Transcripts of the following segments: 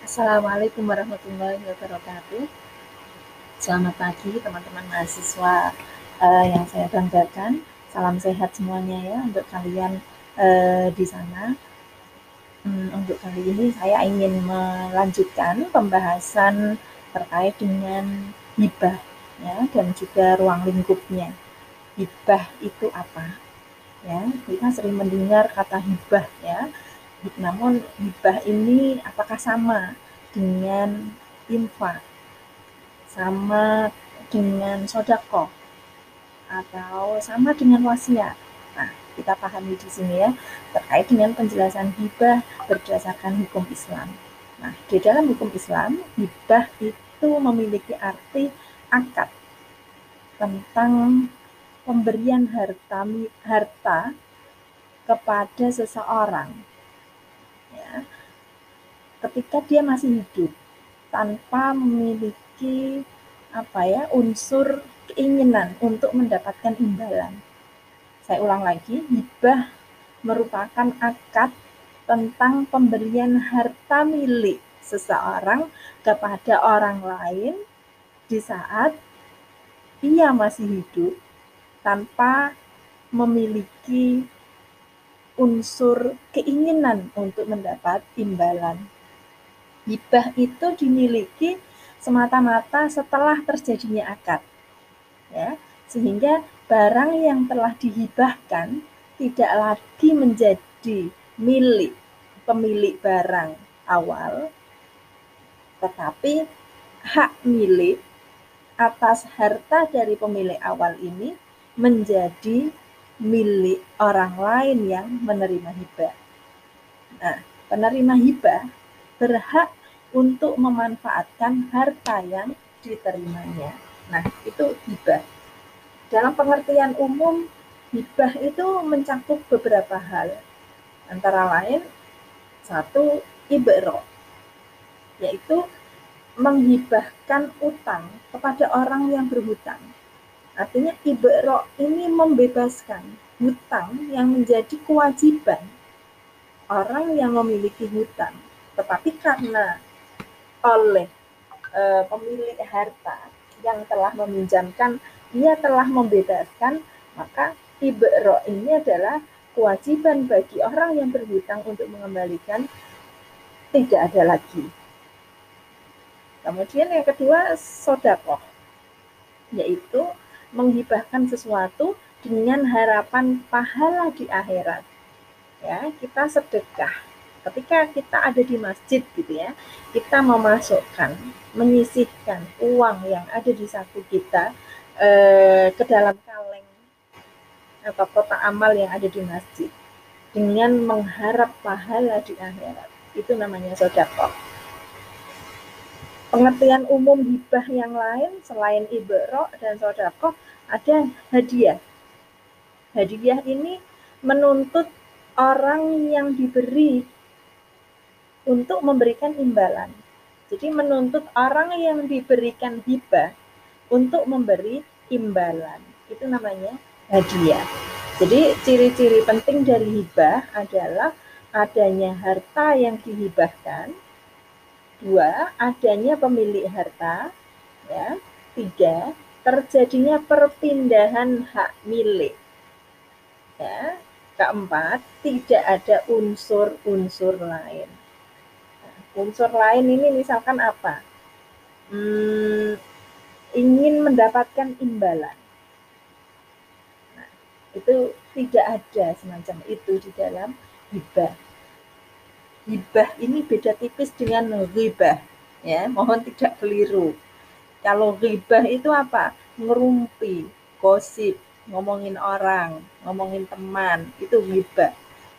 Assalamualaikum warahmatullahi wabarakatuh. Selamat pagi teman-teman mahasiswa uh, yang saya banggakan. Salam sehat semuanya ya untuk kalian uh, di sana. Hmm, untuk kali ini saya ingin melanjutkan pembahasan terkait dengan hibah ya dan juga ruang lingkupnya. Hibah itu apa? Ya, kita sering mendengar kata hibah ya namun hibah ini apakah sama dengan infak? Sama dengan sodako? Atau sama dengan wasiat? Nah, kita pahami di sini ya, terkait dengan penjelasan hibah berdasarkan hukum Islam. Nah, di dalam hukum Islam, hibah itu memiliki arti akad tentang pemberian harta harta kepada seseorang ya, ketika dia masih hidup tanpa memiliki apa ya unsur keinginan untuk mendapatkan imbalan. Saya ulang lagi, hibah merupakan akad tentang pemberian harta milik seseorang kepada orang lain di saat ia masih hidup tanpa memiliki unsur keinginan untuk mendapat imbalan. Hibah itu dimiliki semata-mata setelah terjadinya akad. Ya, sehingga barang yang telah dihibahkan tidak lagi menjadi milik pemilik barang awal, tetapi hak milik atas harta dari pemilik awal ini menjadi milik orang lain yang menerima hibah. Nah, penerima hibah berhak untuk memanfaatkan harta yang diterimanya. Nah, itu hibah. Dalam pengertian umum, hibah itu mencakup beberapa hal. Antara lain, satu, ibro, yaitu menghibahkan utang kepada orang yang berhutang Artinya ibro ini membebaskan hutang yang menjadi kewajiban orang yang memiliki hutang. Tetapi karena oleh e, pemilik harta yang telah meminjamkan, dia telah membebaskan, maka ibro ini adalah kewajiban bagi orang yang berhutang untuk mengembalikan tidak ada lagi. Kemudian yang kedua, sodakoh, yaitu menghibahkan sesuatu dengan harapan pahala di akhirat. Ya, kita sedekah. Ketika kita ada di masjid gitu ya, kita memasukkan, menyisihkan uang yang ada di saku kita eh, ke dalam kaleng atau kotak amal yang ada di masjid dengan mengharap pahala di akhirat. Itu namanya sodakoh pengertian umum hibah yang lain selain ibro dan sodako ada hadiah. Hadiah ini menuntut orang yang diberi untuk memberikan imbalan. Jadi menuntut orang yang diberikan hibah untuk memberi imbalan. Itu namanya hadiah. Jadi ciri-ciri penting dari hibah adalah adanya harta yang dihibahkan, Dua, adanya pemilik harta. Ya. Tiga, terjadinya perpindahan hak milik. Ya. Keempat, tidak ada unsur-unsur lain. Nah, unsur lain ini misalkan apa? Hmm, ingin mendapatkan imbalan. Nah, itu tidak ada semacam itu di dalam hibah hibah ini beda tipis dengan ghibah ya. Mohon tidak keliru. Kalau ghibah itu apa? Ngerumpi gosip ngomongin orang ngomongin teman itu hibah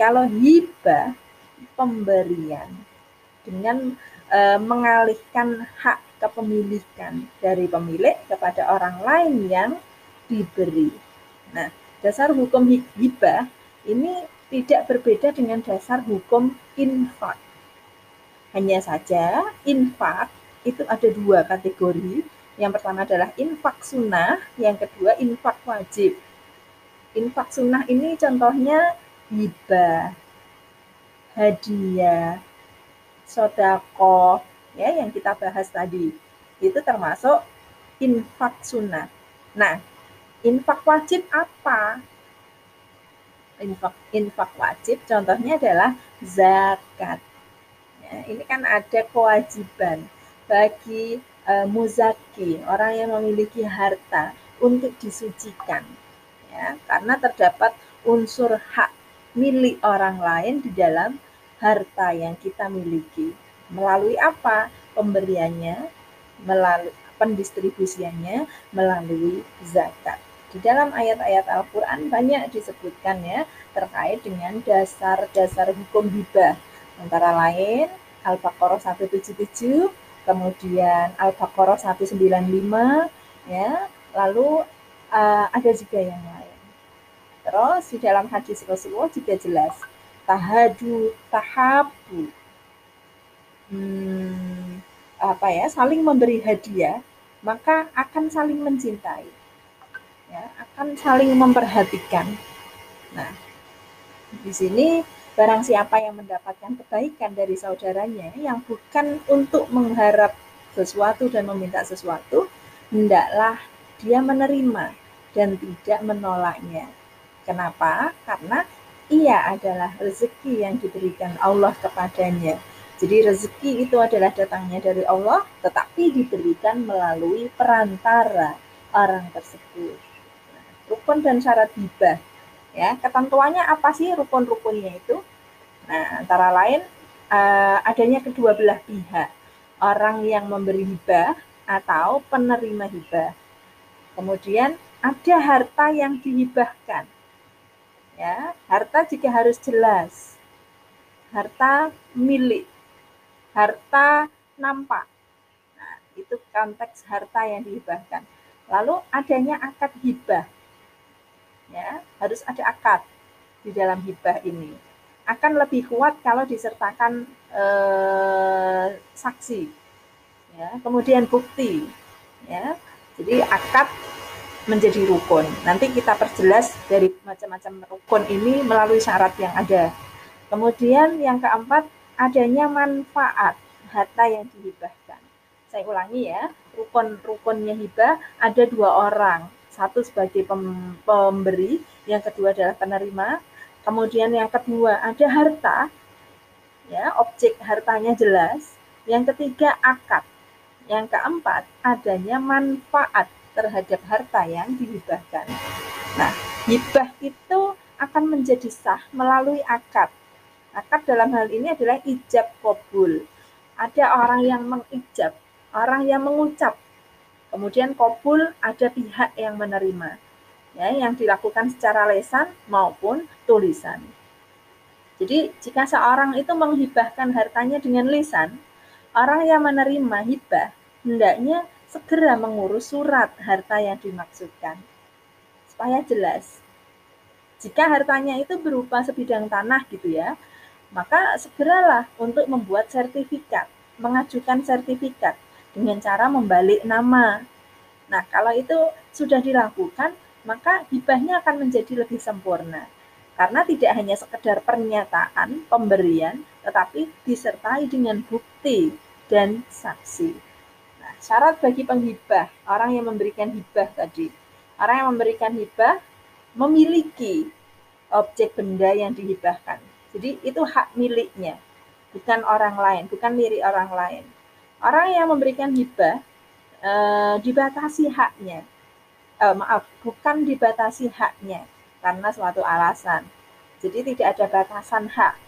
kalau hibah pemberian dengan e, mengalihkan hak kepemilikan dari pemilik kepada orang lain yang diberi. Nah dasar hukum hibah ini tidak berbeda dengan dasar hukum infak. Hanya saja infak itu ada dua kategori. Yang pertama adalah infak sunnah, yang kedua infak wajib. Infak sunnah ini contohnya hibah, hadiah, sodako, ya yang kita bahas tadi. Itu termasuk infak sunnah. Nah, infak wajib apa? Infak, infak wajib contohnya adalah zakat. Ya, ini kan ada kewajiban bagi e, muzaki, orang yang memiliki harta untuk disucikan. Ya, karena terdapat unsur hak milik orang lain di dalam harta yang kita miliki. Melalui apa? Pemberiannya, melalui pendistribusiannya melalui zakat. Di dalam ayat-ayat Al-Quran banyak disebutkan ya terkait dengan dasar-dasar hukum hibah. Antara lain Al-Baqarah 177, kemudian Al-Baqarah 195, ya, lalu uh, ada juga yang lain. Terus di dalam hadis Rasulullah juga jelas tahadu tahabu hmm, apa ya saling memberi hadiah maka akan saling mencintai ya akan saling memperhatikan nah di sini barang siapa yang mendapatkan kebaikan dari saudaranya yang bukan untuk mengharap sesuatu dan meminta sesuatu hendaklah dia menerima dan tidak menolaknya kenapa karena ia adalah rezeki yang diberikan Allah kepadanya. Jadi rezeki itu adalah datangnya dari Allah, tetapi diberikan melalui perantara orang tersebut. Rukun dan syarat hibah. Ya, ketentuannya apa sih rukun-rukunnya itu? Nah, antara lain uh, adanya kedua belah pihak, orang yang memberi hibah atau penerima hibah. Kemudian ada harta yang dihibahkan ya harta juga harus jelas harta milik harta nampak nah itu konteks harta yang dihibahkan lalu adanya akad hibah ya harus ada akad di dalam hibah ini akan lebih kuat kalau disertakan eh, saksi ya kemudian bukti ya jadi akad menjadi rukun. Nanti kita perjelas dari macam-macam rukun ini melalui syarat yang ada. Kemudian yang keempat, adanya manfaat harta yang dihibahkan. Saya ulangi ya, rukun-rukunnya hibah ada dua orang. Satu sebagai pemberi, yang kedua adalah penerima. Kemudian yang kedua ada harta, ya objek hartanya jelas. Yang ketiga akad. Yang keempat adanya manfaat terhadap harta yang dihibahkan. Nah, hibah itu akan menjadi sah melalui akad. Akad dalam hal ini adalah ijab kobul. Ada orang yang mengijab, orang yang mengucap. Kemudian kobul ada pihak yang menerima. Ya, yang dilakukan secara lesan maupun tulisan. Jadi, jika seorang itu menghibahkan hartanya dengan lisan, orang yang menerima hibah hendaknya segera mengurus surat harta yang dimaksudkan. Supaya jelas. Jika hartanya itu berupa sebidang tanah gitu ya, maka segeralah untuk membuat sertifikat, mengajukan sertifikat dengan cara membalik nama. Nah, kalau itu sudah dilakukan, maka hibahnya akan menjadi lebih sempurna. Karena tidak hanya sekedar pernyataan pemberian, tetapi disertai dengan bukti dan saksi. Syarat bagi penghibah, orang yang memberikan hibah tadi. Orang yang memberikan hibah memiliki objek benda yang dihibahkan. Jadi itu hak miliknya, bukan orang lain, bukan milik orang lain. Orang yang memberikan hibah e, dibatasi haknya. E, maaf, bukan dibatasi haknya karena suatu alasan. Jadi tidak ada batasan hak.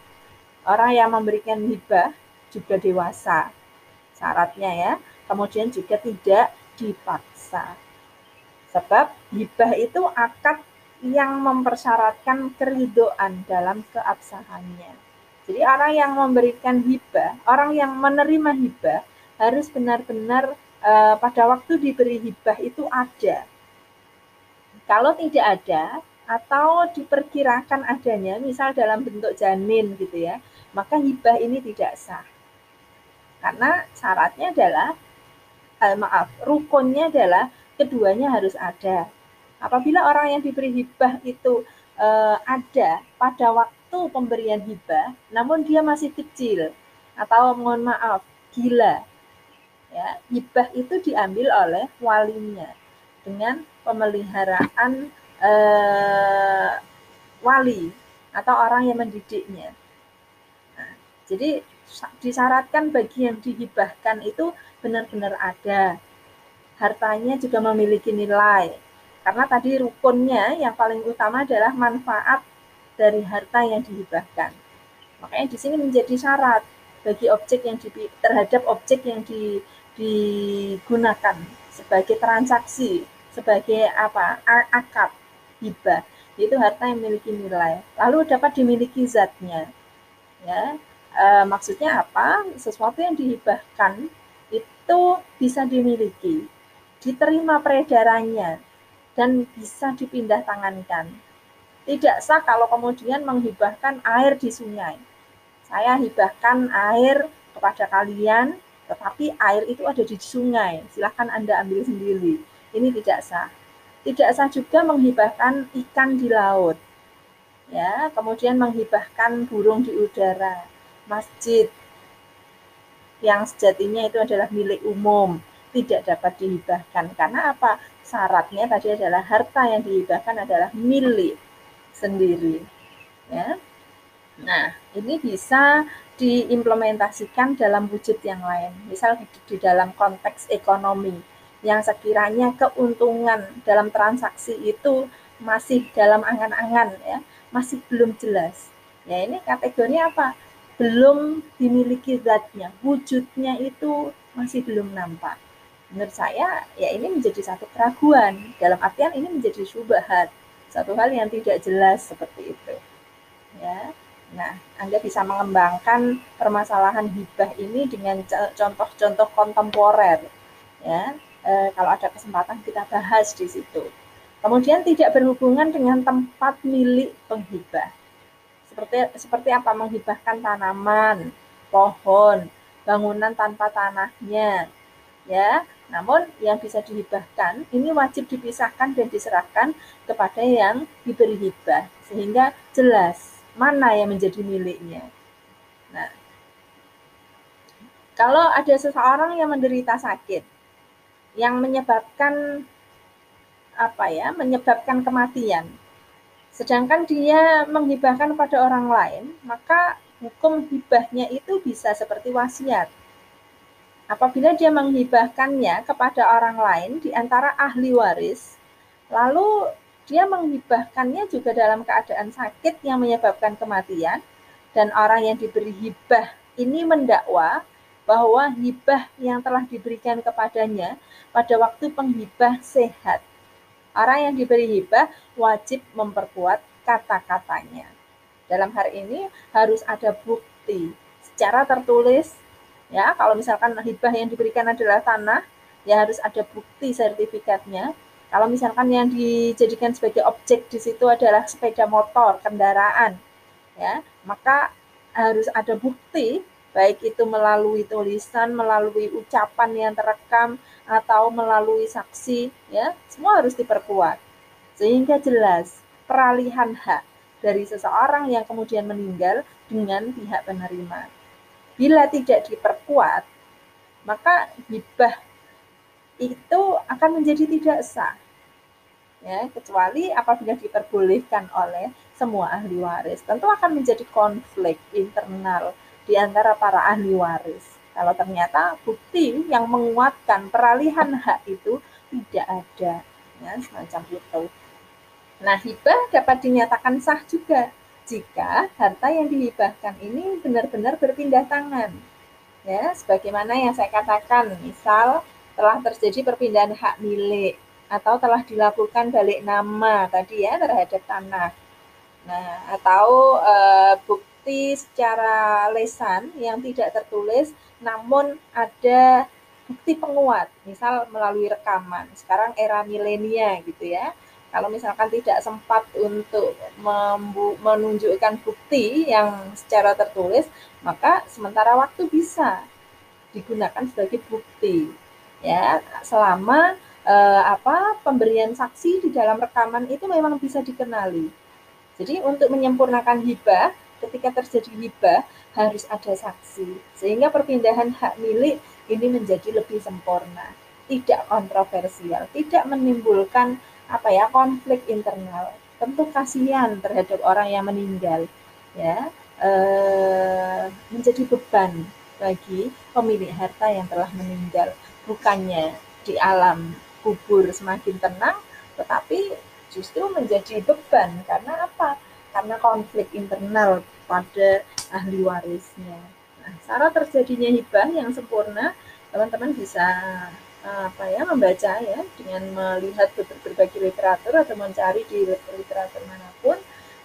Orang yang memberikan hibah juga dewasa. Syaratnya ya, kemudian juga tidak dipaksa. Sebab hibah itu akad yang mempersyaratkan keridoan dalam keabsahannya. Jadi orang yang memberikan hibah, orang yang menerima hibah harus benar-benar e, pada waktu diberi hibah itu ada. Kalau tidak ada atau diperkirakan adanya, misal dalam bentuk janin gitu ya, maka hibah ini tidak sah. Karena syaratnya adalah eh, maaf, rukunnya adalah keduanya harus ada. Apabila orang yang diberi hibah itu eh, ada pada waktu pemberian hibah, namun dia masih kecil, atau mohon maaf gila ya hibah itu diambil oleh walinya dengan pemeliharaan eh, wali atau orang yang mendidiknya. Nah, jadi disyaratkan bagi yang dihibahkan itu benar-benar ada. Hartanya juga memiliki nilai. Karena tadi rukunnya yang paling utama adalah manfaat dari harta yang dihibahkan. Makanya di sini menjadi syarat bagi objek yang di, terhadap objek yang di, digunakan sebagai transaksi, sebagai apa? akad hibah. Itu harta yang memiliki nilai. Lalu dapat dimiliki zatnya. Ya. E, maksudnya apa? Sesuatu yang dihibahkan itu bisa dimiliki, diterima peredarannya dan bisa dipindah tangankan. Tidak sah kalau kemudian menghibahkan air di sungai saya hibahkan air kepada kalian, tetapi air itu ada di sungai. Silahkan Anda ambil sendiri. Ini tidak sah. Tidak sah juga menghibahkan ikan di laut. Ya, kemudian menghibahkan burung di udara, masjid yang sejatinya itu adalah milik umum, tidak dapat dihibahkan. Karena apa? Syaratnya tadi adalah harta yang dihibahkan adalah milik sendiri. Ya. Nah, ini bisa diimplementasikan dalam wujud yang lain. Misal di dalam konteks ekonomi yang sekiranya keuntungan dalam transaksi itu masih dalam angan-angan ya, masih belum jelas. Ya, ini kategori apa? Belum dimiliki zatnya, wujudnya itu masih belum nampak. Menurut saya, ya ini menjadi satu keraguan. Dalam artian ini menjadi syubhat, satu hal yang tidak jelas seperti itu. Nah, Anda bisa mengembangkan permasalahan hibah ini dengan contoh-contoh kontemporer. Ya, e, kalau ada kesempatan kita bahas di situ. Kemudian tidak berhubungan dengan tempat milik penghibah. Seperti seperti apa menghibahkan tanaman, pohon, bangunan tanpa tanahnya. Ya, namun yang bisa dihibahkan ini wajib dipisahkan dan diserahkan kepada yang diberi hibah sehingga jelas mana yang menjadi miliknya. Nah, kalau ada seseorang yang menderita sakit yang menyebabkan apa ya, menyebabkan kematian, sedangkan dia menghibahkan pada orang lain, maka hukum hibahnya itu bisa seperti wasiat. Apabila dia menghibahkannya kepada orang lain di antara ahli waris, lalu dia menghibahkannya juga dalam keadaan sakit yang menyebabkan kematian dan orang yang diberi hibah ini mendakwa bahwa hibah yang telah diberikan kepadanya pada waktu penghibah sehat. Orang yang diberi hibah wajib memperkuat kata-katanya. Dalam hal ini harus ada bukti secara tertulis ya kalau misalkan hibah yang diberikan adalah tanah ya harus ada bukti sertifikatnya kalau misalkan yang dijadikan sebagai objek di situ adalah sepeda motor, kendaraan, ya, maka harus ada bukti baik itu melalui tulisan, melalui ucapan yang terekam atau melalui saksi, ya, semua harus diperkuat. Sehingga jelas peralihan hak dari seseorang yang kemudian meninggal dengan pihak penerima. Bila tidak diperkuat, maka hibah itu akan menjadi tidak sah. Ya, kecuali apabila diperbolehkan oleh semua ahli waris. Tentu akan menjadi konflik internal di antara para ahli waris. Kalau ternyata bukti yang menguatkan peralihan hak itu tidak ada, ya, semacam itu. Nah, hibah dapat dinyatakan sah juga jika harta yang dihibahkan ini benar-benar berpindah tangan. Ya, sebagaimana yang saya katakan, misal telah terjadi perpindahan hak milik atau telah dilakukan balik nama tadi ya terhadap tanah. Nah, atau e, bukti secara lesan yang tidak tertulis namun ada bukti penguat, misal melalui rekaman. Sekarang era milenia gitu ya. Kalau misalkan tidak sempat untuk menunjukkan bukti yang secara tertulis, maka sementara waktu bisa digunakan sebagai bukti ya selama eh, apa pemberian saksi di dalam rekaman itu memang bisa dikenali. Jadi untuk menyempurnakan hibah ketika terjadi hibah harus ada saksi. Sehingga perpindahan hak milik ini menjadi lebih sempurna tidak kontroversial tidak menimbulkan apa ya konflik internal. Tentu kasihan terhadap orang yang meninggal ya eh, menjadi beban bagi pemilik harta yang telah meninggal bukannya di alam kubur semakin tenang tetapi justru menjadi beban karena apa karena konflik internal pada ahli warisnya. Nah, cara terjadinya hibah yang sempurna, teman-teman bisa apa ya membaca ya dengan melihat berbagai literatur atau mencari di literatur mana pun.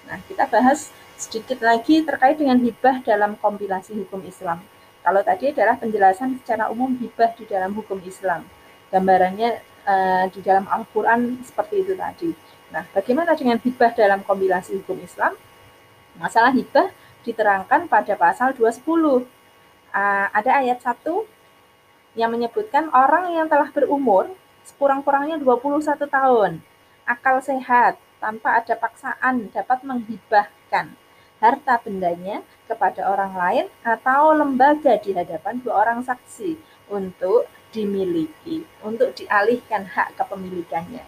Nah, kita bahas sedikit lagi terkait dengan hibah dalam kompilasi hukum Islam. Kalau tadi adalah penjelasan secara umum hibah di dalam hukum Islam. Gambarannya uh, di dalam Al-Quran seperti itu tadi. Nah, bagaimana dengan hibah dalam kompilasi hukum Islam? Masalah hibah diterangkan pada pasal 210. Uh, ada ayat 1 yang menyebutkan orang yang telah berumur sekurang-kurangnya 21 tahun, akal sehat, tanpa ada paksaan dapat menghibahkan harta bendanya kepada orang lain atau lembaga di hadapan dua orang saksi untuk dimiliki, untuk dialihkan hak kepemilikannya.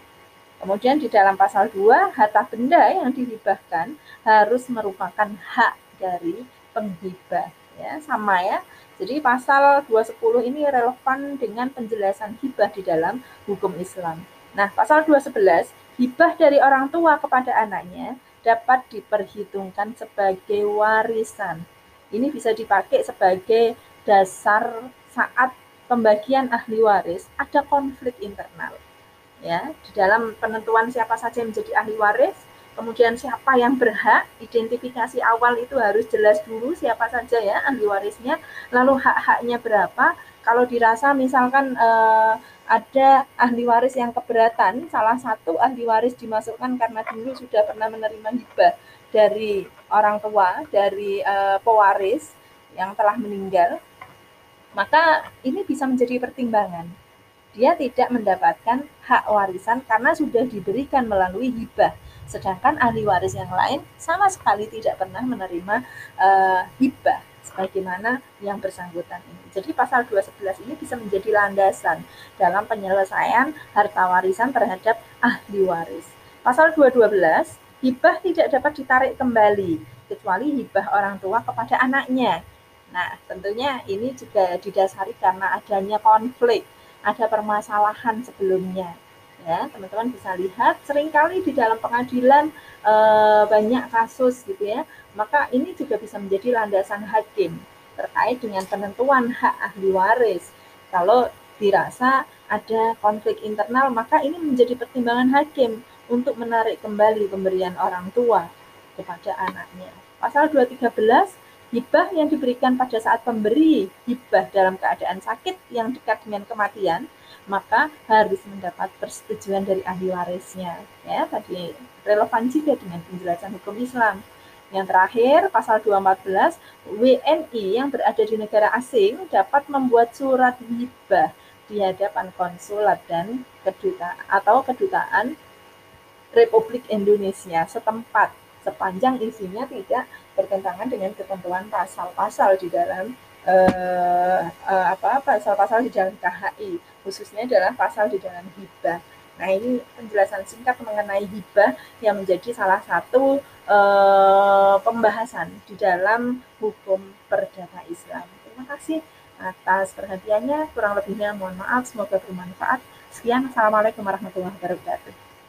Kemudian di dalam pasal 2, harta benda yang dihibahkan harus merupakan hak dari penghibah. Ya, sama ya. Jadi pasal 210 ini relevan dengan penjelasan hibah di dalam hukum Islam. Nah, pasal 211, hibah dari orang tua kepada anaknya dapat diperhitungkan sebagai warisan. Ini bisa dipakai sebagai dasar saat pembagian ahli waris ada konflik internal ya di dalam penentuan siapa saja yang menjadi ahli waris kemudian siapa yang berhak identifikasi awal itu harus jelas dulu siapa saja ya ahli warisnya lalu hak-haknya berapa kalau dirasa misalkan eh, ada ahli waris yang keberatan. Salah satu ahli waris dimasukkan karena dulu sudah pernah menerima hibah dari orang tua dari eh, pewaris yang telah meninggal. Maka ini bisa menjadi pertimbangan. Dia tidak mendapatkan hak warisan karena sudah diberikan melalui hibah. Sedangkan ahli waris yang lain sama sekali tidak pernah menerima uh, hibah sebagaimana yang bersangkutan ini. Jadi pasal 211 ini bisa menjadi landasan dalam penyelesaian harta warisan terhadap ahli waris. Pasal 212, hibah tidak dapat ditarik kembali kecuali hibah orang tua kepada anaknya. Nah, tentunya ini juga didasari karena adanya konflik ada permasalahan sebelumnya ya teman-teman bisa lihat sering kali di dalam pengadilan e, banyak kasus gitu ya. Maka ini juga bisa menjadi landasan hakim terkait dengan penentuan hak ahli waris. Kalau dirasa ada konflik internal maka ini menjadi pertimbangan hakim untuk menarik kembali pemberian orang tua kepada anaknya. Pasal 213 Hibah yang diberikan pada saat pemberi hibah dalam keadaan sakit yang dekat dengan kematian, maka harus mendapat persetujuan dari ahli warisnya. Ya, tadi relevan juga dengan penjelasan hukum Islam. Yang terakhir, pasal 214, WNI yang berada di negara asing dapat membuat surat hibah di hadapan konsulat dan kedutaan atau kedutaan Republik Indonesia setempat sepanjang isinya tidak bertentangan dengan ketentuan pasal-pasal di dalam uh, uh, apa pasal-pasal di dalam KHI khususnya adalah pasal di dalam hibah. Nah ini penjelasan singkat mengenai hibah yang menjadi salah satu uh, pembahasan di dalam hukum perdata Islam. Terima kasih atas perhatiannya. Kurang lebihnya mohon maaf. Semoga bermanfaat. Sekian. Assalamualaikum warahmatullahi wabarakatuh.